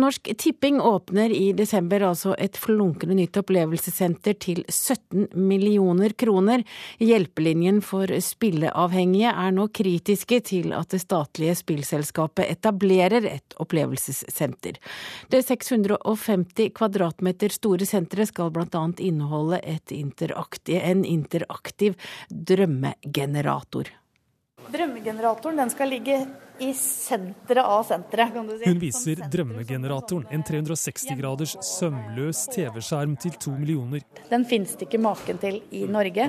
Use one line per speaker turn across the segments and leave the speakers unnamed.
Norsk Tipping åpner i desember altså et flunkende nytt opplevelsessenter til 17 millioner kroner. Hjelpelinjen for spilleavhengige er nå kritiske til at det statlige spillselskapet etablerer et opplevelsessenter. Det 650 kvadratmeter store senteret skal bl.a. inneholde interaktiv, en interaktiv drømmegenerator.
Drømmegeneratoren skal ligge i senteret av senteret. kan du si.
Hun viser drømmegeneratoren, en 360 graders sømløs TV-skjerm til to millioner.
Den finnes det ikke maken til i Norge,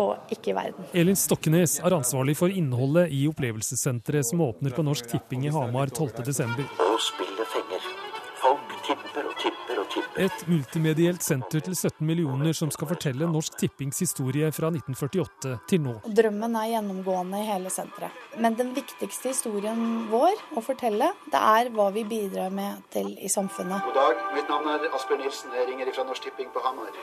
og ikke i verden.
Elin Stokkenes er ansvarlig for innholdet i opplevelsessenteret som åpner på Norsk Tipping i Hamar 12.12. Et multimedielt senter til 17 millioner som skal fortelle Norsk Tippings historie fra 1948 til nå.
Drømmen er gjennomgående i hele senteret. Men den viktigste historien vår å fortelle, det er hva vi bidrar med til i samfunnet.
God dag, mitt navn er Asbjørn Nilsen. Jeg ringer fra Norsk Tipping på Hamar.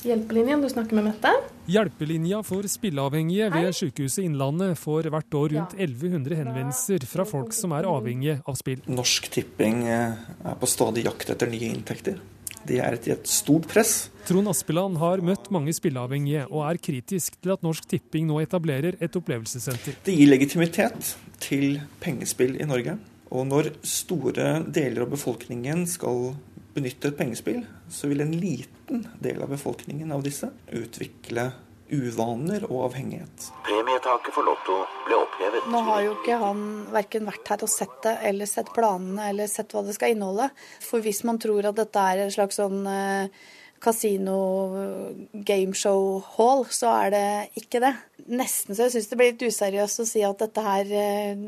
Hjelpelinjen, du snakker med Mette.
Hjelpelinja for spilleavhengige ved Sykehuset Innlandet får hvert år rundt 1100 henvendelser fra folk som er avhengige av spill.
Norsk Tipping eh, er på stadig jakt etter nye inntekter. Det er et, et stort press.
Trond Aspeland har møtt mange spilleavhengige, og er kritisk til at Norsk Tipping nå etablerer et opplevelsessenter.
Det gir legitimitet til pengespill i Norge. Og når store deler av befolkningen skal benytte et pengespill, så vil en liten del av befolkningen av disse utvikle uvaner og avhengighet.
Premietaket for Lotto ble opphevet.
Nå har jo ikke han verken vært her og sett det, eller sett planene, eller sett hva det skal inneholde. For hvis man tror at dette er en slags sånn eh, kasino gameshow hall, så er det ikke det. Nesten så jeg syns det blir litt useriøst å si at dette her eh,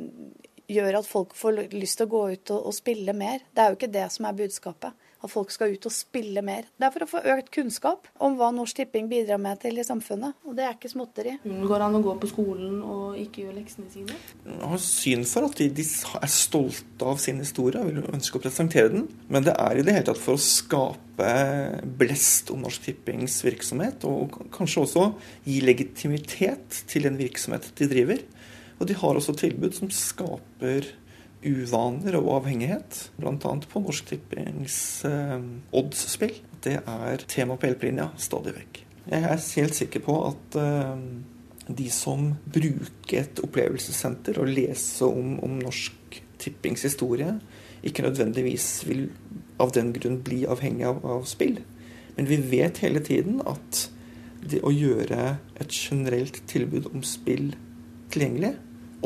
gjør at folk får lyst til å gå ut og, og spille mer. Det er jo ikke det som er budskapet. At folk skal ut og spille mer. Det er for å få økt kunnskap om hva Norsk Tipping bidrar med til i samfunnet. Og det er ikke småtteri.
Går det an å gå på skolen og ikke gjøre leksene sine?
Jeg har syn for at de, de er stolte av sin historie og vil ønske å presentere den. Men det er i det hele tatt for å skape blest om Norsk Tippings virksomhet, og kanskje også gi legitimitet til den virksomhet de driver. Og de har også tilbud som skaper uvaner og avhengighet, bl.a. på Norsk Tippings eh, odds-spill. Det er tema på hjelpelinja stadig vekk. Jeg er helt sikker på at eh, de som bruker et opplevelsessenter og leser om, om Norsk Tippings historie, ikke nødvendigvis vil av den grunn bli avhengig av, av spill. Men vi vet hele tiden at det å gjøre et generelt tilbud om spill tilgjengelig,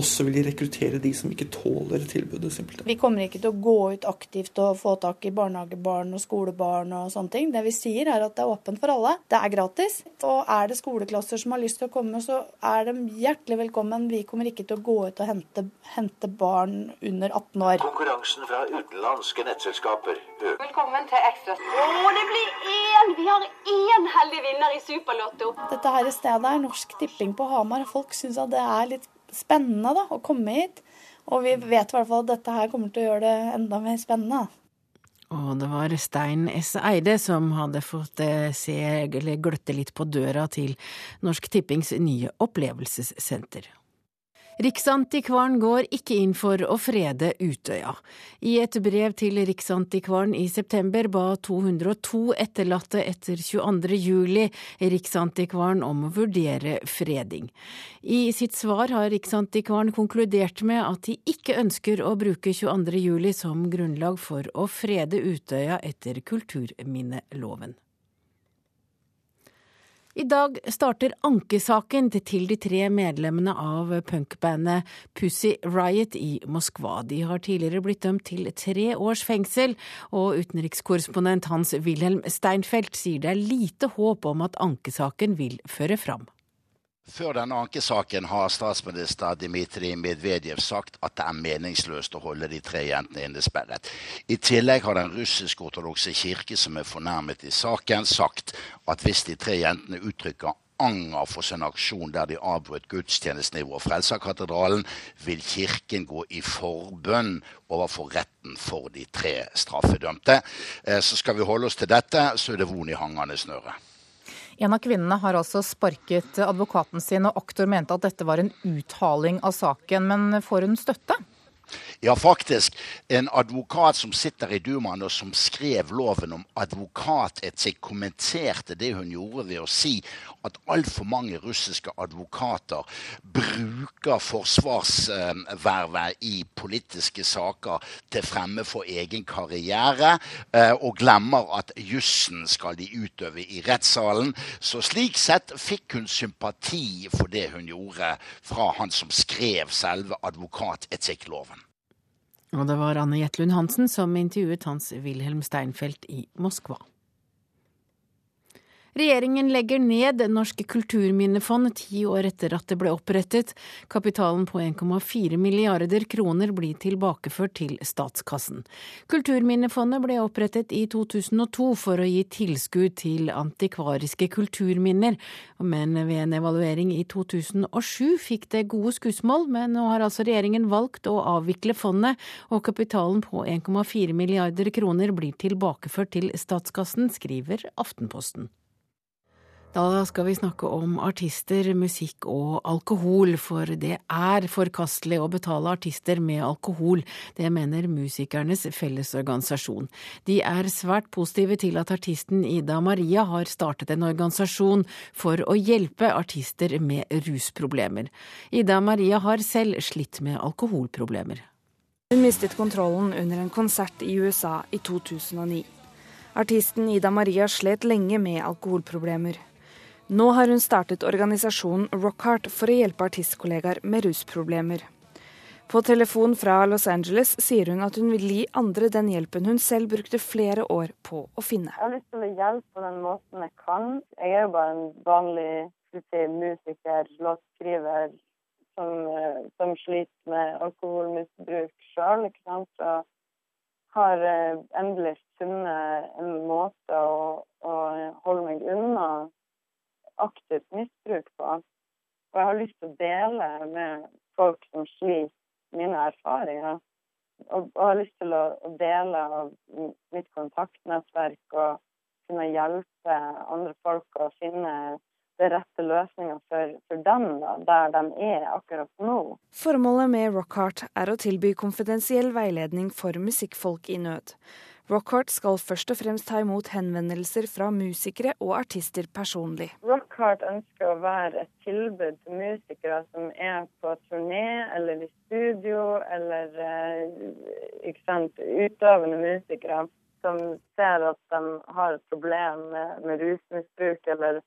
også vil de rekruttere de som ikke tåler tilbudet. simpelthen.
Vi kommer ikke til å gå ut aktivt og få tak i barnehagebarn og skolebarn og sånne ting. Det vi sier er at det er åpent for alle. Det er gratis. Og er det skoleklasser som har lyst til å komme, så er de hjertelig velkommen. Vi kommer ikke til å gå ut og hente, hente barn under 18 år.
Konkurransen fra utenlandske nettselskaper øker.
Velkommen til Ekstra. Å, det blir én! Vi har én heldig vinner i Superlotto.
Dette her stedet er Norsk Tipping på Hamar. Folk syns at det er litt spennende da, å komme hit. Og vi vet i hvert fall at dette her kommer til å gjøre det enda mer spennende.
Og det var Stein S. Eide som hadde fått eh, se, eller gløtte litt på døra til Norsk Tippings nye opplevelsessenter. Riksantikvaren går ikke inn for å frede Utøya. I et brev til Riksantikvaren i september ba 202 etterlatte etter 22. juli Riksantikvaren om å vurdere freding. I sitt svar har Riksantikvaren konkludert med at de ikke ønsker å bruke 22. juli som grunnlag for å frede Utøya etter kulturminneloven. I dag starter ankesaken til de tre medlemmene av punkbandet Pussy Riot i Moskva. De har tidligere blitt dømt til tre års fengsel, og utenrikskorrespondent Hans-Wilhelm Steinfeld sier det er lite håp om at ankesaken vil føre fram.
Før denne ankesaken har statsminister Dmitrij Medvedev sagt at det er meningsløst å holde de tre jentene innesperret. I tillegg har den russisk-ortodokse kirke, som er fornærmet i saken, sagt at hvis de tre jentene uttrykker anger for sin aksjon der de avbrøt gudstjenesten i Vår Frelserkatedralen, vil kirken gå i forbønn overfor retten for de tre straffedømte. Eh, Så skal vi holde oss til dette, så er det von i hangende snøre.
En av kvinnene har altså sparket advokaten sin, og aktor mente at dette var en uthaling av saken. Men får hun støtte?
Ja, faktisk. En advokat som sitter i Dumaen og som skrev loven om advokatetikk, kommenterte det hun gjorde ved å si at altfor mange russiske advokater bruker forsvarsvervet i politiske saker til fremme for egen karriere, eh, og glemmer at jussen skal de utøve i rettssalen. Så slik sett fikk hun sympati for det hun gjorde fra han som skrev selve advokatetikk-loven.
Og det var Anne Jetlund Hansen som intervjuet Hans Wilhelm Steinfeld i Moskva. Regjeringen legger ned Norske kulturminnefond ti år etter at det ble opprettet. Kapitalen på 1,4 milliarder kroner blir tilbakeført til statskassen. Kulturminnefondet ble opprettet i 2002 for å gi tilskudd til antikvariske kulturminner, men ved en evaluering i 2007 fikk det gode skussmål, men nå har altså regjeringen valgt å avvikle fondet, og kapitalen på 1,4 milliarder kroner blir tilbakeført til statskassen, skriver Aftenposten. Da skal vi snakke om artister, musikk og alkohol, for det er forkastelig å betale artister med alkohol. Det mener Musikernes Fellesorganisasjon. De er svært positive til at artisten Ida Maria har startet en organisasjon for å hjelpe artister med rusproblemer. Ida Maria har selv slitt med alkoholproblemer.
Hun mistet kontrollen under en konsert i USA i 2009. Artisten Ida Maria slet lenge med alkoholproblemer. Nå har hun startet organisasjonen Rockheart for å hjelpe artistkollegaer med rusproblemer. På telefon fra Los Angeles sier hun at hun vil gi andre den hjelpen hun selv brukte flere år på å finne.
Jeg har lyst til å hjelpe på den måten jeg kan. Jeg er jo bare en vanlig si, musiker, låtskriver, som, eh, som, sliter med alkoholmisbruk sjøl. Og har eh, endelig funnet en måte å, å holde meg unna aktivt misbruk på. Og jeg har lyst til å dele med folk som sliter, mine erfaringer. Og, og har lyst til å, å dele av mitt kontaktnettverk og kunne hjelpe andre folk å finne det rette løsninga for, for, dem, da, der de er akkurat nå.
Formålet med Rockheart er å tilby konfidensiell veiledning for musikkfolk i nød. Rockhart skal først og fremst ta imot henvendelser fra musikere og artister personlig.
Rockhart ønsker å være et tilbud til musikere som er på turné eller i studio, eller ikke sant, utøvende musikere som ser at de har et problem med, med rusmisbruk eller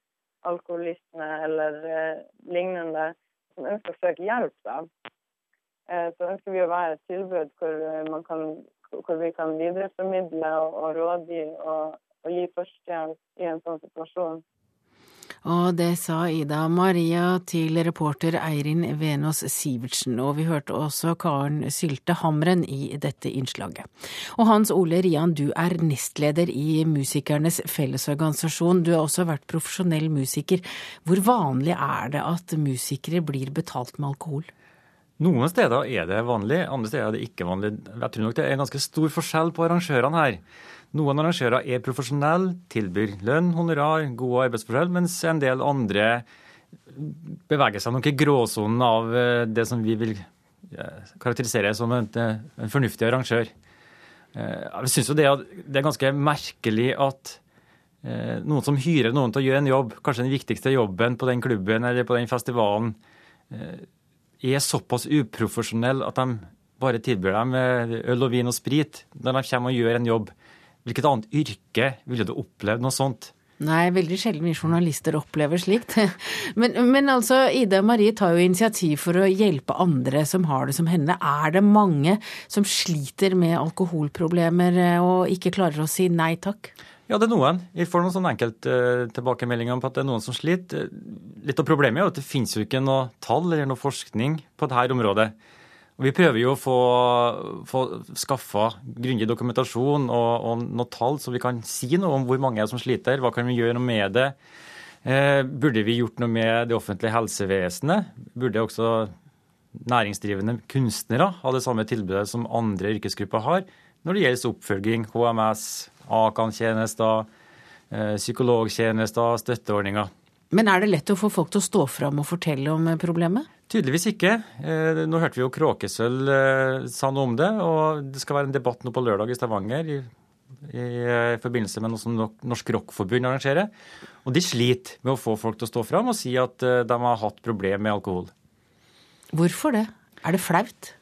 alkoholisme eller eh, lignende, som ønsker å søke hjelp. da. Eh, så ønsker vi å være et tilbud hvor man kan hvor vi kan videreformidle og, og rådgi og, og gi førstehjelp i en sånn situasjon.
Og det sa Ida Maria til reporter Eirin Venås Sivertsen, og vi hørte også Karen Sylte Hamren i dette innslaget. Og Hans Ole Rian, du er nestleder i Musikernes Fellesorganisasjon. Du har også vært profesjonell musiker. Hvor vanlig er det at musikere blir betalt med alkohol?
Noen steder er det vanlig, andre steder er det ikke vanlig. Jeg tror nok det er ganske stor forskjell på arrangørene her. Noen arrangører er profesjonelle, tilbyr lønn, honorar, gode arbeidsforhold, mens en del andre beveger seg nok i gråsonen av eh, det som vi vil karakterisere som en, eh, en fornuftig arrangør. Eh, jeg syns jo det, det, er ganske merkelig at noen som hyrer noen til å gjøre en jobb, kanskje den viktigste jobben på den klubben eller på den festivalen, er såpass uprofesjonelle at de bare tilbyr dem øl og vin og sprit når de kommer og gjør en jobb. Hvilket annet yrke ville du opplevd noe sånt?
Nei, veldig sjelden vi journalister opplever slikt. Men, men, altså, Ida Marie tar jo initiativ for å hjelpe andre som har det som henne. Er det mange som sliter med alkoholproblemer eh, og ikke klarer å si nei takk?
Ja, det er noen. Vi får noen sånne enkelttilbakemeldinger uh, på at det er noen som sliter. Litt av problemet er jo at det finnes jo ikke noe tall eller noe forskning på dette området. Og vi prøver jo å få, få skaffa grundig dokumentasjon og, og noe tall, så vi kan si noe om hvor mange er som sliter. Hva kan vi gjøre med det? Eh, burde vi gjort noe med det offentlige helsevesenet? Burde også næringsdrivende kunstnere ha det samme tilbudet som andre yrkesgrupper har når det gjelder oppfølging, HMS, Akan-tjenester, eh, psykologtjenester, støtteordninger.
Men er det lett å få folk til å stå fram og fortelle om problemet?
Tydeligvis ikke. Eh, nå hørte vi jo Kråkesølv eh, sa noe om det. Og det skal være en debatt nå på lørdag i Stavanger i, i, i forbindelse med noe som Norsk Rockforbund arrangerer. Og de sliter med å få folk til å stå fram og si at eh, de har hatt problemer med alkohol.
Hvorfor det? Er det flaut?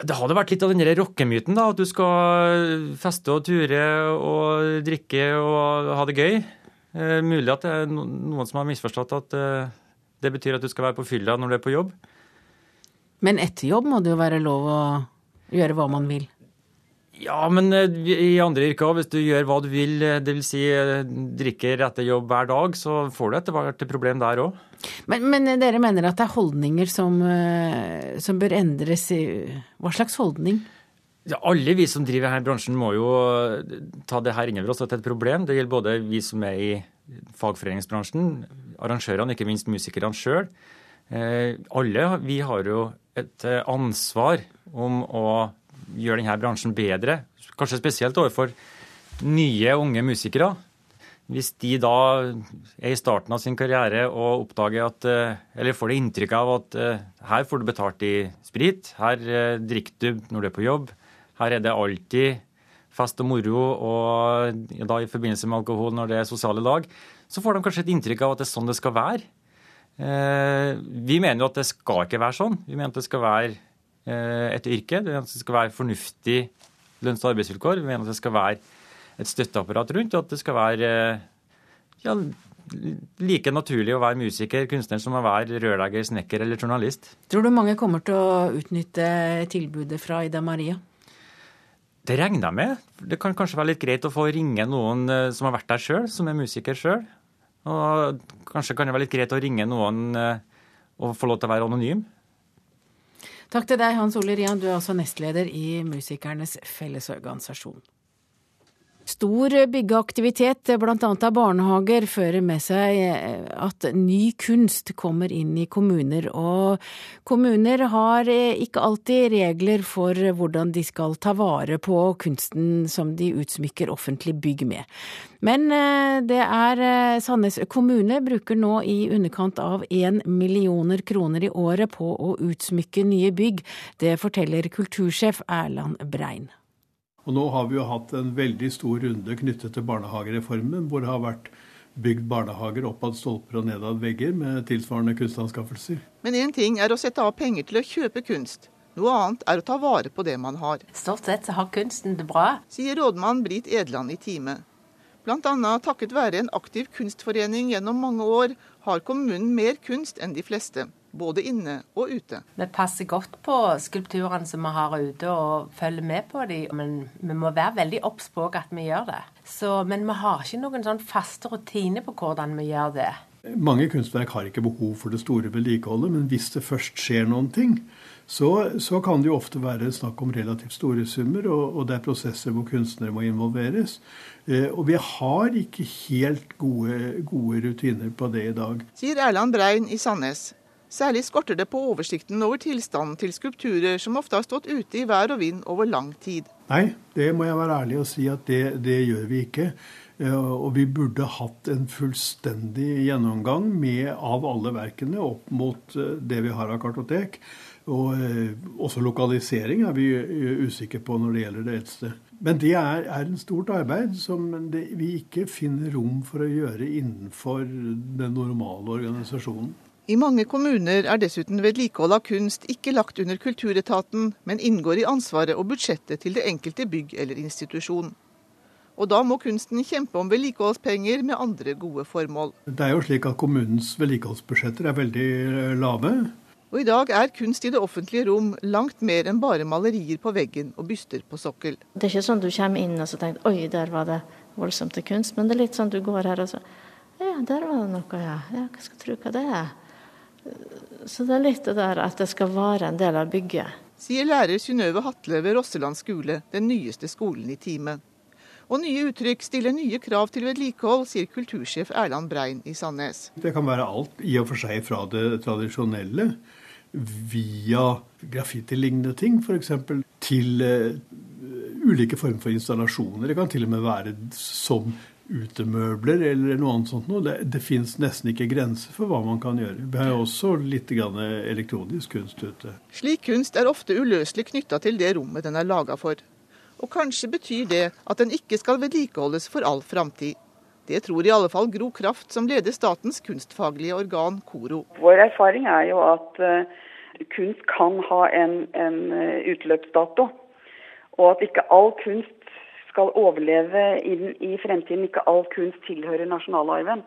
Det hadde vært litt av den rockemyten, da. At du skal feste og ture og drikke og ha det gøy. Eh, mulig at det er noen som har misforstått at eh, det betyr at du skal være på fylla når du er på jobb.
Men etter jobb må det jo være lov å gjøre hva man vil?
Ja, men eh, i andre yrker, hvis du gjør hva du vil, eh, dvs. Si, eh, drikker etter jobb hver dag, så får du etter hvert et problem der òg.
Men, men, dere mener at det er holdninger som, som bør endres i Hva slags holdning?
Ja, alle vi som driver her i bransjen må jo ta det her innover oss at det er et problem. Det gjelder både vi som er i fagforeningsbransjen, arrangørene, ikke minst musikerne sjøl. alle vi har jo et ansvar om å gjøre denne bransjen bedre, kanskje spesielt overfor nye, unge musikere. Hvis de da er i starten av sin karriere og oppdager at, eh, eller får det inntrykk av at eh, her får du betalt i sprit, her eh, drikker du når du er på jobb, her er det alltid fest og moro, og da i forbindelse med alkohol når det er sosiale lag, så får de kanskje et inntrykk av at det er sånn det skal være. Vi mener jo at det skal ikke være sånn. Vi mener at det skal være et yrke. Det skal være fornuftig lønns- og arbeidsvilkår. Vi mener at det skal være et støtteapparat rundt, og at det skal være eh, ja, like naturlig å være musiker, kunstner, som å være rørlegger, snekker eller journalist.
Tror du mange kommer til å utnytte tilbudet fra Ida Maria?
Det regner jeg med. Det kan kanskje være litt greit å få ringe noen eh, som har vært der sjøl, som er musiker sjøl. Og kanskje kan det være litt greit å ringe noen og få lov til å være anonym.
Takk til deg, Hans Ole Rian. Du er også nestleder i Musikernes Fellesorganisasjon. Stor byggeaktivitet, bl.a. av barnehager, fører med seg at ny kunst kommer inn i kommuner. Og kommuner har ikke alltid regler for hvordan de skal ta vare på kunsten som de utsmykker offentlig bygg med. Men eh, det er eh, Sandnes kommune bruker nå i underkant av én millioner kroner i året på å utsmykke nye bygg. Det forteller kultursjef Erland Brein.
Og nå har vi jo hatt en veldig stor runde knyttet til barnehagereformen, hvor det har vært bygd barnehager oppad stolper og nedad vegger med tilsvarende kunstanskaffelser.
Men én ting er å sette av penger til å kjøpe kunst. Noe annet er å ta vare på det man har.
Stort sett så har kunsten det bra.
Sier rådmann Britt Edland i Time. Bl.a. takket være en aktiv kunstforening gjennom mange år, har kommunen mer kunst enn de fleste. Både inne og ute.
Vi passer godt på skulpturene som vi har ute, og følger med på dem. Men vi må være veldig obs på at vi gjør det. Så, men vi har ikke noen sånn faste rutiner på hvordan vi gjør det.
Mange kunstverk har ikke behov for det store vedlikeholdet, men hvis det først skjer noen ting, så, så, kan det jo ofte være snakk om relativt store summer, og, og det er prosesser hvor kunstnere må involveres. Eh, og vi har ikke helt gode, gode, rutiner på det i dag.
Sier Erland Brein i Sandnes. Særlig skorter det på oversikten over tilstanden til skulpturer som ofte har stått ute i vær og vind over lang tid.
Nei, det må jeg være ærlig og si at det, det gjør vi ikke. Eh, og vi burde hatt en fullstendig gjennomgang med, av alle verkene opp mot eh, det vi har av kartotek. Og eh, også lokalisering er vi usikre på når det gjelder det eldste. Men det er, er en stort arbeid som det, vi ikke finner rom for å gjøre innenfor den normale organisasjonen.
I mange kommuner er dessuten vedlikehold av kunst ikke lagt under Kulturetaten, men inngår i ansvaret og budsjettet til det enkelte bygg eller institusjon. Og da må kunsten kjempe om vedlikeholdspenger med andre gode formål.
Det er jo slik at Kommunens vedlikeholdsbudsjetter er veldig eh, lave.
Og i dag er kunst i det offentlige rom langt mer enn bare malerier på veggen og byster på sokkel.
Det er ikke sånn du kommer inn og så tenker oi, der var det voldsomt til kunst. Men det er litt sånn du går her og så ja, der var det noe, ja. Ja, hva skal tro hva det er. Så det er litt det der at det skal være en del av bygget.
Sier lærer Synnøve Hatle ved Rosseland skole, den nyeste skolen i teamet. Og nye uttrykk stiller nye krav til vedlikehold, sier kultursjef Erland Brein i Sandnes.
Det kan være alt i og for seg fra det tradisjonelle via graffitilignende ting, f.eks. til uh, ulike former for installasjoner. Det kan til og med være som utemøbler eller noe annet sånt noe. Det, det fins nesten ikke grenser for hva man kan gjøre. Vi har jo også litt elektronisk kunst ute.
Slik kunst er ofte uløselig knytta til det rommet den er laga for. Og kanskje betyr det at den ikke skal vedlikeholdes for all framtid. Det tror i alle fall Gro Kraft, som leder statens kunstfaglige organ KORO.
Vår erfaring er jo at uh, kunst kan ha en, en eh, utløpsdato. Og at ikke all kunst skal overleve inn i fremtiden. Ikke all kunst tilhører nasjonalarven.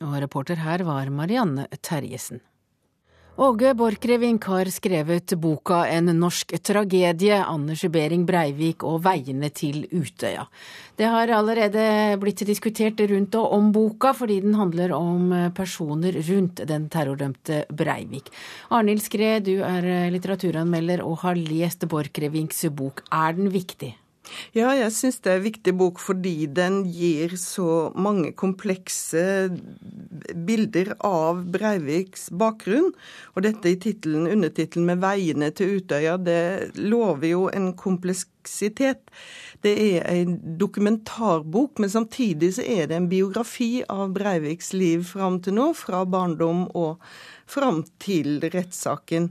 Og reporter her var Marianne Terjesen. Åge Borchgrevink har skrevet boka En norsk tragedie, Anders Behring Breivik og veiene til Utøya. Det har allerede blitt diskutert rundt og om boka, fordi den handler om personer rundt den terrordømte Breivik. Arnhild Skred, du er litteraturanmelder og har lest Borchgrevinks bok. Er den viktig?
Ja, jeg syns det er en viktig bok fordi den gir så mange komplekse bilder av Breiviks bakgrunn. Og dette i titelen, undertittelen med 'Veiene til Utøya', det lover jo en kompleksitet. Det er en dokumentarbok, men samtidig så er det en biografi av Breiviks liv fram til nå, fra barndom og fram til rettssaken.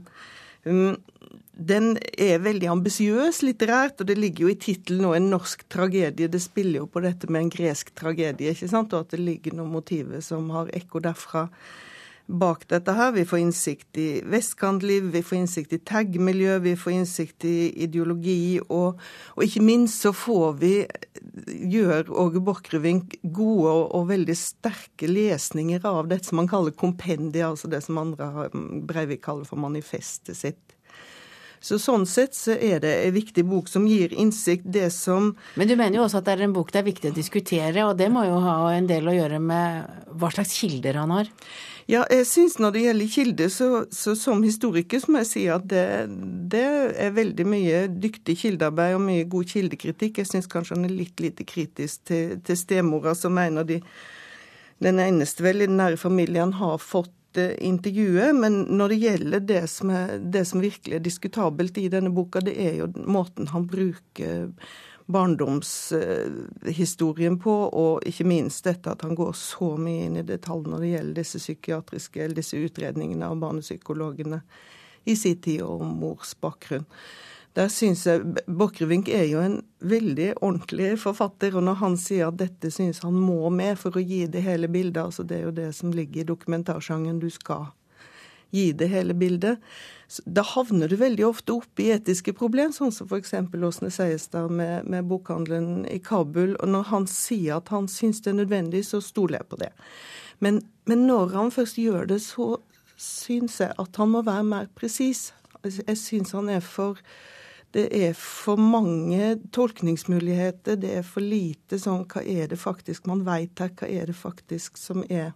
Den er veldig ambisiøs litterært, og det ligger jo i tittelen nå 'En norsk tragedie'. Det spiller jo på dette med en gresk tragedie, ikke sant, og at det ligger noen motiver som har ekko derfra bak dette her. Vi får innsikt i vestkantliv, vi får innsikt i tag-miljø, vi får innsikt i ideologi, og, og, ikke minst så får vi, gjør Åge Borchgrevink gode og, og, veldig sterke lesninger av dette som man kaller kompendia, altså det som andre Breivik kaller for manifestet sitt. Så Sånn sett så er det en viktig bok som gir innsikt det som
Men du mener jo også at det er en bok det er viktig å diskutere, og det må jo ha en del å gjøre med hva slags kilder han har?
Ja, jeg syns når det gjelder kilder, så, så, som historiker så må jeg si at det, det er veldig mye dyktig kildearbeid og mye god kildekritikk. Jeg syns kanskje han er litt lite kritisk til, til stemora, som mener de den eneste vel i den nære familien har fått intervjuet, men når det gjelder det som, er, det som virkelig er diskutabelt i denne boka, det er jo måten han bruker barndomshistorien på, og ikke minst dette at han går så mye inn i detalj når det gjelder disse psykiatriske, eller disse utredningene av barnepsykologene i sin tid og mors bakgrunn. Der syns jeg Borchgrevink er jo en veldig ordentlig forfatter, og når han sier at dette syns han må med for å gi det hele bildet, altså det er jo det som ligger i dokumentarsjangen, du skal gi det hele bildet, da havner du veldig ofte opp i etiske problemer, sånn som f.eks. Åsne Seiestad med, med bokhandelen i Kabul. Og når han sier at han syns det er nødvendig, så stoler jeg på det. Men, men når han først gjør det, så syns jeg at han må være mer presis. Jeg syns han er for det er for mange tolkningsmuligheter. Det er for lite sånn Hva er det faktisk man veit her? Hva er det faktisk som er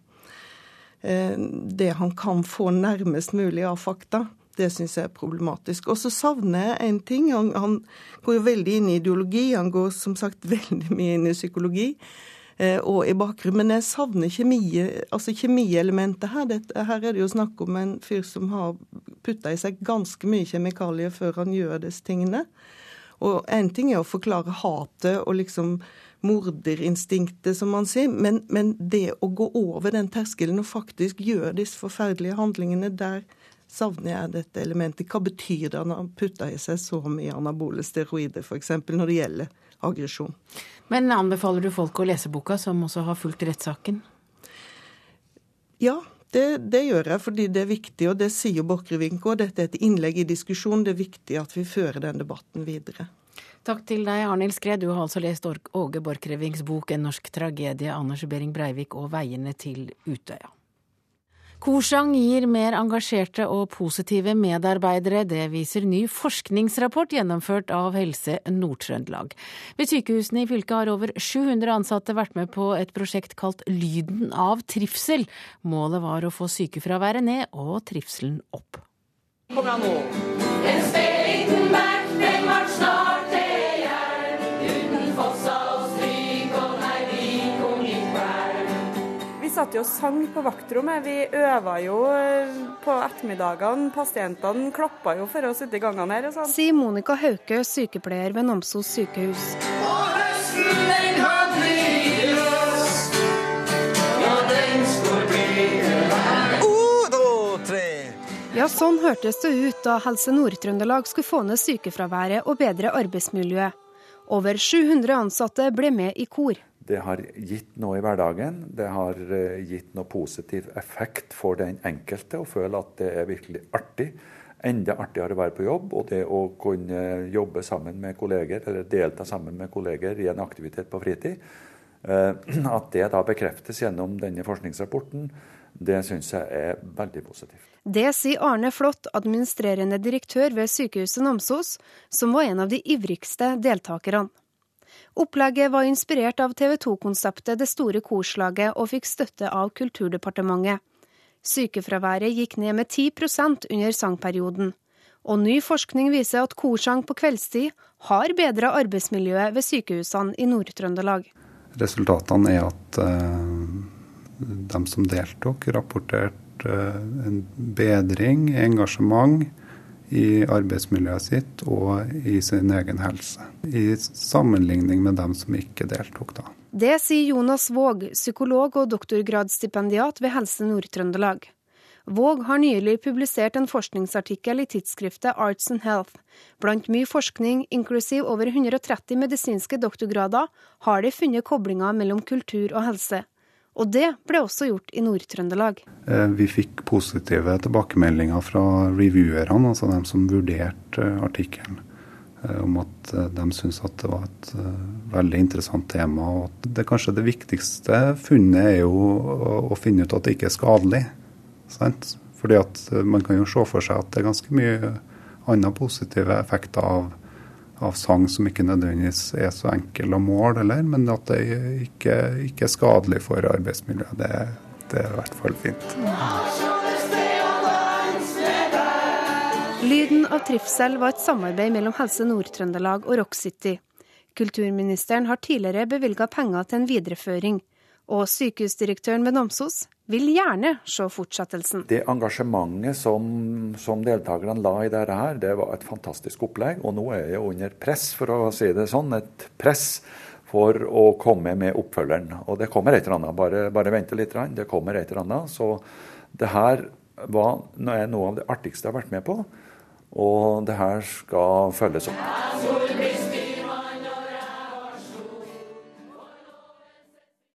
eh, det han kan få nærmest mulig av fakta? Det syns jeg er problematisk. Og så savner jeg en ting. Han, han går jo veldig inn i ideologi. Han går som sagt veldig mye inn i psykologi. Eh, og i bakgrunnen. Men jeg savner kjemi, altså kjemielementet her. Dette, her er det jo snakk om en fyr som har putta i seg ganske mye kjemikalier før han gjør disse tingene. Og én ting er å forklare hatet og liksom morderinstinktet, som man sier, men, men, det å gå over den terskelen og faktisk gjøre disse forferdelige handlingene, der savner jeg dette elementet. Hva betyr det han putter i seg så mye anabole steroider, f.eks., når det gjelder aggresjon?
Men anbefaler du folk å lese boka, som også har fulgt rettssaken?
Ja, det, det, gjør jeg fordi det er viktig, og det sier Borchgrevink òg. Dette er et innlegg i diskusjon. Det er viktig at vi fører den debatten videre.
Takk til deg, Arnhild Skred. Du har altså lest Åge Borchgrevinks bok 'En norsk tragedie', Anders Behring Breivik og 'Veiene til Utøya'. Korsang gir mer engasjerte og positive medarbeidere. Det viser ny forskningsrapport gjennomført av Helse Nord-Trøndelag. Ved sykehusene i fylket har over 700 ansatte vært med på et prosjekt kalt Lyden av trivsel. Målet var å få sykefraværet ned og trivselen opp. Kom igjen nå. En liten back, den ble snart
satt og sang på vaktrommet. Vi øva jo eh, på ettermiddagene. Pasientene klappa jo for å sitte i gangene her. sånn.
Sier Monica Hauke, sykepleier ved Namsos sykehus. Og høsten den hadde Ja, sånn hørtes det ut da Helse Nord-Trøndelag skulle få ned sykefraværet og bedre arbeidsmiljøet. Over 700 ansatte ble med i kor.
Det har gitt noe i hverdagen. Det har eh, gitt noe positiv effekt for den enkelte å føle at det er virkelig artig. Enda artigere å være på jobb, og det å kunne jobbe sammen med kolleger, eller delta sammen med kolleger i en aktivitet på fritid. Eh, at det da bekreftes gjennom denne forskningsrapporten, det syns jeg er veldig positivt.
Det sier Arne Flått, administrerende direktør ved sykehuset Namsos, som var en av de ivrigste deltakerne. Opplegget var inspirert av TV 2-konseptet Det store korslaget og fikk støtte av Kulturdepartementet. Sykefraværet gikk ned med 10% under sangperioden. Og ny forskning viser at korsang på kveldstid har bedra arbeidsmiljøet ved sykehusene i Nord-Trøndelag.
Resultatene er at uh, de som deltok, rapporterte Eh, en bedring, engasjement i arbeidsmiljøet sitt og i sin egen helse. I sammenligning med dem som ikke deltok da.
Det sier Jonas Våg, psykolog og doktorgradsstipendiat ved Helse Nord-Trøndelag. Våg har nylig publisert en forskningsartikkel i tidsskriftet Arts and Health. Blant mye forskning, inklusiv over 130 medisinske doktorgrader, har de funnet koblinger mellom kultur og helse. Og det ble også gjort i Nord-Trøndelag.
Eh, vi fikk positive tilbakemeldinger fra reviewerne, altså dem som vurderte eh, artikkelen, eh, om at de syntes at det var et veldig interessant tema. og at det Kanskje det viktigste funnet er jo å finne ut at det ikke er skadelig. Sant? Fordi at Man kan jo se for seg at det er ganske mye andre positive effekter av av sang som ikke nødvendigvis er så enkel å måle, eller, men at det ikke, ikke er skadelig for arbeidsmiljøet. Det, det er i hvert fall fint.
Lyden av trivsel var et samarbeid mellom Helse Nord-Trøndelag og Rock City. Kulturministeren har tidligere bevilga penger til en videreføring. Og sykehusdirektøren ved Namsos vil gjerne se fortsettelsen.
Det engasjementet som, som deltakerne la i dette, her, det var et fantastisk opplegg. Og nå er jeg under press, for å si det sånn. Et press for å komme med oppfølgeren. Og det kommer et eller annet. Bare, bare vente litt. Det kommer et eller annet. Så det her var noe av det artigste jeg har vært med på. Og det her skal følges opp.